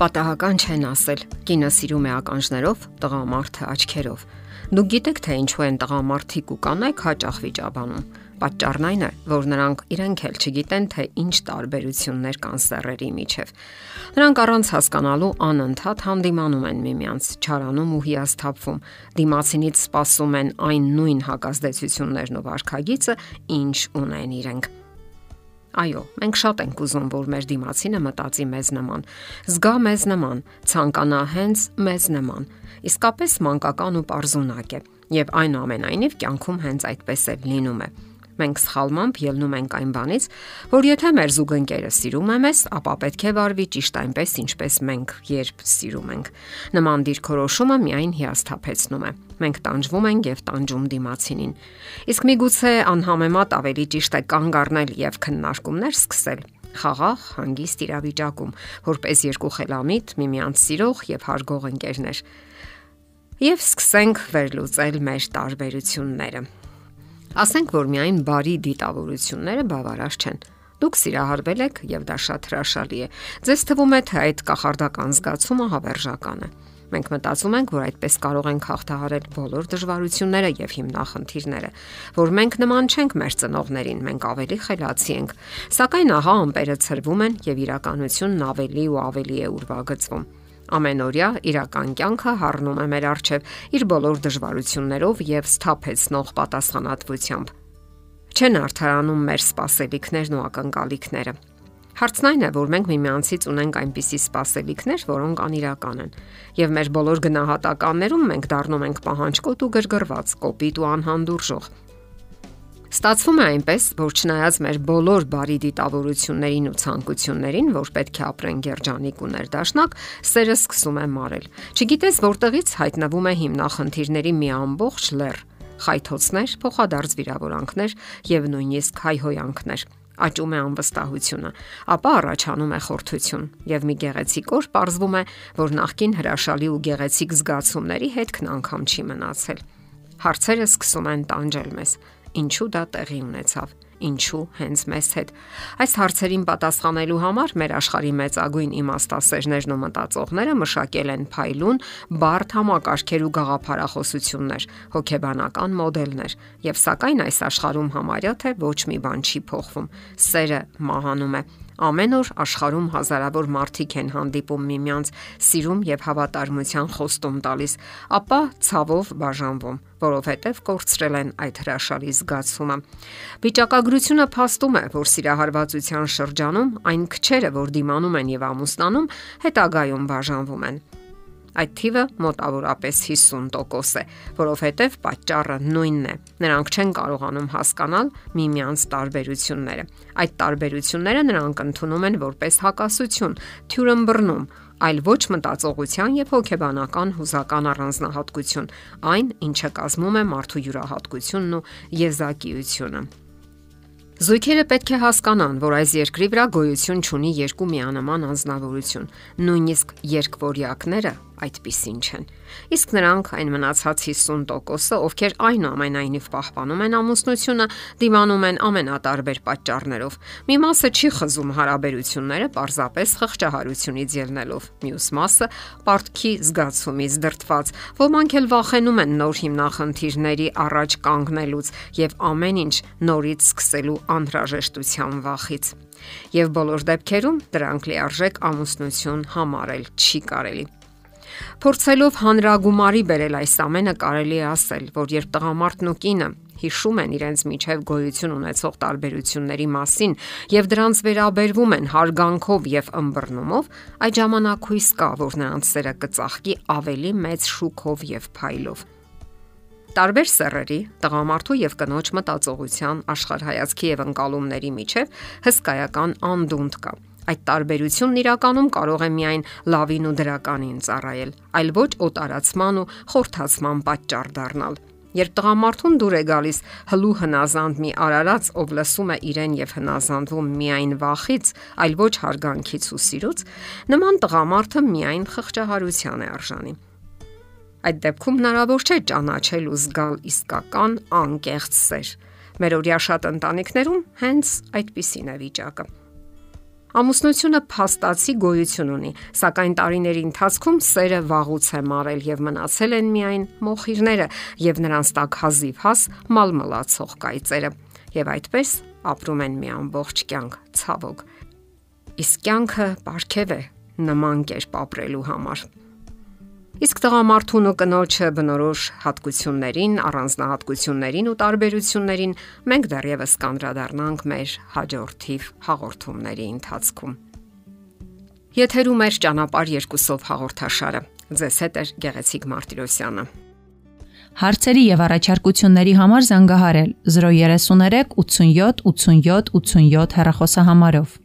Պատահական չեն ասել. կինը սիրում է ականջներով, տղամարդը աչքերով։ Դուք գիտեք թե ինչու են տղամարդիկ ու կանայք հաճախ վիճաբանում։ Պատճառն այն է, որ նրանք իրենք էլ չգիտեն, թե ինչ տարբերություններ կան սեռերի միջև։ Նրանք առանց հասկանալու անընդհատ հանդիմանում են միմյանց, չարանում ու հիասթափվում։ Դիմացինից սպասում են այն նույն հակազդեցություններն ու վարքագիծը, ինչ ունեն իրենք։ Այո, մենք շատ ենք ուզում, որ մեր դիմացինը մտածի մեզ նման, զգա մեզ նման, ցանկանա հենց մեզ նման։ Իսկապես մանկական ու པարզունակ է, եւ այնուամենայնիվ կյանքում հենց այդպես էլ լինում է մենք սխալմամբ ելնում ենք այն բանից, որ եթե մեր զուգընկերը սիրում է մեզ, ապա պետք է վարվի ճիշտ այնպես, ինչպես մենք երբ սիրում ենք։ Նման դիրքորոշումը միայն հիասթափեցնում է։ Մենք տանջվում ենք եւ տանջում դիմացինին։ Իսկ միգուցե անհամեմատ ավելի ճիշտ է կանգ առնել եւ քննարկումներ սկսել խաղաղ, հանգիստ իրավիճակում, որպես երկու խելամիտ, միմյանց սիրող եւ հարգող ընկերներ։ Եվ սկսենք վերլուծել մեր տարբերությունները։ Ասենք որ միայն բարի դիտավորությունները բավարար չեն։ Դուք սիրահարվել եք եւ դա շատ հրաշալի է։ Ձեզ թվում է թե այդ կախարդական զգացումը հավերժական է։ Մենք մտածում ենք, որ այդպես կարող ենք հաղթահարել բոլոր դժվարությունները եւ հիմնախնդիրները, որ մենք նման չենք մեր ծնողներին, մենք ավելի խելացի ենք։ Սակայն ահա ամպերը ծրվում են եւ իրականությունն ավելի ու ավելի է ուրվագծվում։ Ամենօրյա իրական կյանքը հառնում է մեր առջև իր բոլոր դժվարություններով եւ սթափեցնող պատասխանատվությամբ։ Չեն արդարանում մեր սպասելիքներն ու ակնկալիքները։ Հարցն այն է, որ մենք միմյանցից ունենք այնպիսի սպասելիքներ, որոնք անիրական են, եւ մեր բոլոր գնահատականներում մենք դառնում ենք պահանջկոտ ու գրգռված, կոպիտ ու անհանդուրժող։ Ստացվում է այնպես, որ չնայած մեր բոլոր բարի դիտավորություններին ու ցանկություններին, որ պետք է ապրեն երջանիկ ու ներդաշնակ, սերը սկսում է մարել։ Չգիտես որտեղից հայտնվում է հիմնախնդիրների մի ամբողջ լեռ՝ խայթոցներ, փոխադարձ վիրավորանքներ եւ նույնիսկ հայհոյանքներ աճում է անվստահությունը, ապա առաջանում է խորթություն եւ մի գեղեցիկ օր ողրվում է, որ նախքին հրաշալի ու գեղեցիկ զգացումների հետքն անգամ չի մնացել։ Հարցերը սկսում են տանջել մեզ ինչու դա տեղի ունեցավ ինչու հենց մեզ հետ։ Այս հարցերին պատասխանելու համար մեր աշխարհի մեծագույն իմաստասերներն ու մտածողները մշակել են փայլուն բարդ համակարգեր ու գաղափարախոսություններ, հոգեբանական մոդելներ, եւ սակայն այս աշխարհում համարյա թե ոչ մի բան չի փոխվում։ Սերը մահանում է Ամեն օր աշխարհում հազարավոր մարդիկ են հանդիպում միմյանց, սիրում եւ հավատարմության խոստում տալիս, ապա ցավով բաժանվում, որովհետեւ կորցրել են այդ հրաշալի զգացումը։ Վիճակագրությունը փաստում է, որ սիրահարվածության շրջանում այն քչերը, որ դիմանում են եւ ամուսնանում, հետագայում բաժանվում են։ Այդ թիվը մոտավորապես 50% է, որովհետև պատճառը նույնն է։ Նրանք չեն կարողանում հասկանալ միմյանց տարբերությունները։ Այդ տարբերությունները նրանք ընդունում են որպես հակասություն, թյուրըմբռնում, այլ ոչ մտածողության եւ հոգեբանական հուզական առանձնահատկություն, այն, ինչը կազմում է մարդու յուրահատկությունն ու եզակիությունը։ Զույգերը պետք է հասկանան, որ այս երկրի վրա գոյություն ունի երկու միանման անznավորություն։ Նույնիսկ երկվորյակները այդպիսին չեն։ Իսկ նրանք այն մնացած 50%-ը, ովքեր այնուամենայնիվ պահպանում են ամուսնությունը, դիմանում են ամենատարբեր պատճառներով։ Մի մասը չի խզում հարաբերությունները պարզապես խղճահարությունից ելնելով։ Մյուս մասը պարտքի զգացումից դրտված։ Ոմանք էլ վախենում են նոր հիմնախնդիրների առաջ կանգնելուց եւ ամեն ինչ նորից սկսելու անհրաժեշտության վախից։ Եվ բոլոր դեպքերում դրանք լիարժեք ամուսնություն համարել չի կարելի։ Փորձելով հանրագումարի բերել այս ամենը կարելի է ասել, որ երբ տղամարդն ու կինը հիշում են իրենց միջև գոյություն ունեցող տարբերությունների մասին եւ դրանց վերաբերվում են հարգանքով եւ ըմբռնումով, այդ ժամանակ հույս կա, որ նրանց սերը կծաղկի ավելի մեծ շուկով եւ փայլով։ Տարբեր սեռերի, տղամարդու եւ կնոջ մտածողության, աշխարհայացքի եւ ընկալումների միջև հսկայական անդունդ կա Այդ տարբերությունն իրականում կարող է միայն լավին ու դրականին ծառայել, այլ ոչ օտարացման ու խորթացման պատճառ դառնալ։ Երբ տղամարդուն դուր է գալիս հլու հնազանդ մի արարած, ով լսում է իրեն եւ հնազանդվում միայն վախից, այլ ոչ հարգանքից ու սիրուց, նման տղամարդը միայն խղճահարության է արժանի։ Այդ դեպքում հնարավոր չէ ճանաչել ու զգալ իսկական անկեղծ սեր։ Մեր օրյա շատ ընտանիքներում հենց այդպիսին է վիճակը։ Ամուսնությունը փաստացի գոյություն ունի, սակայն տարիների ընթացքում սերը վաղուց է մարել եւ մնացել են միայն մոխիրները եւ նրանց տակ հազիվ հաս մալմլացող կայծերը։ Եվ այդպես ապրում են մի ամբողջ կյանք, ցավոք։ Իսկ կյանքը ապարքև է նման կերպ ապրելու համար։ Իսկ տղամարդուն ու կնոջը բնորոշ հատկություններին, առանձնահատկություններին ու տարբերություններին մենք դեռևս կանդրադառնանք մեր հաջորդիվ հաղորդումների ընթացքում։ Եթերում է ճանապարհ երկուսով հաղորդաշարը։ Ձեզ հետ է Գեղեցիկ Մարտիրոսյանը։ Հարցերի եւ առաջարկությունների համար զանգահարել 033 87 87 87 հեռախոսահամարով։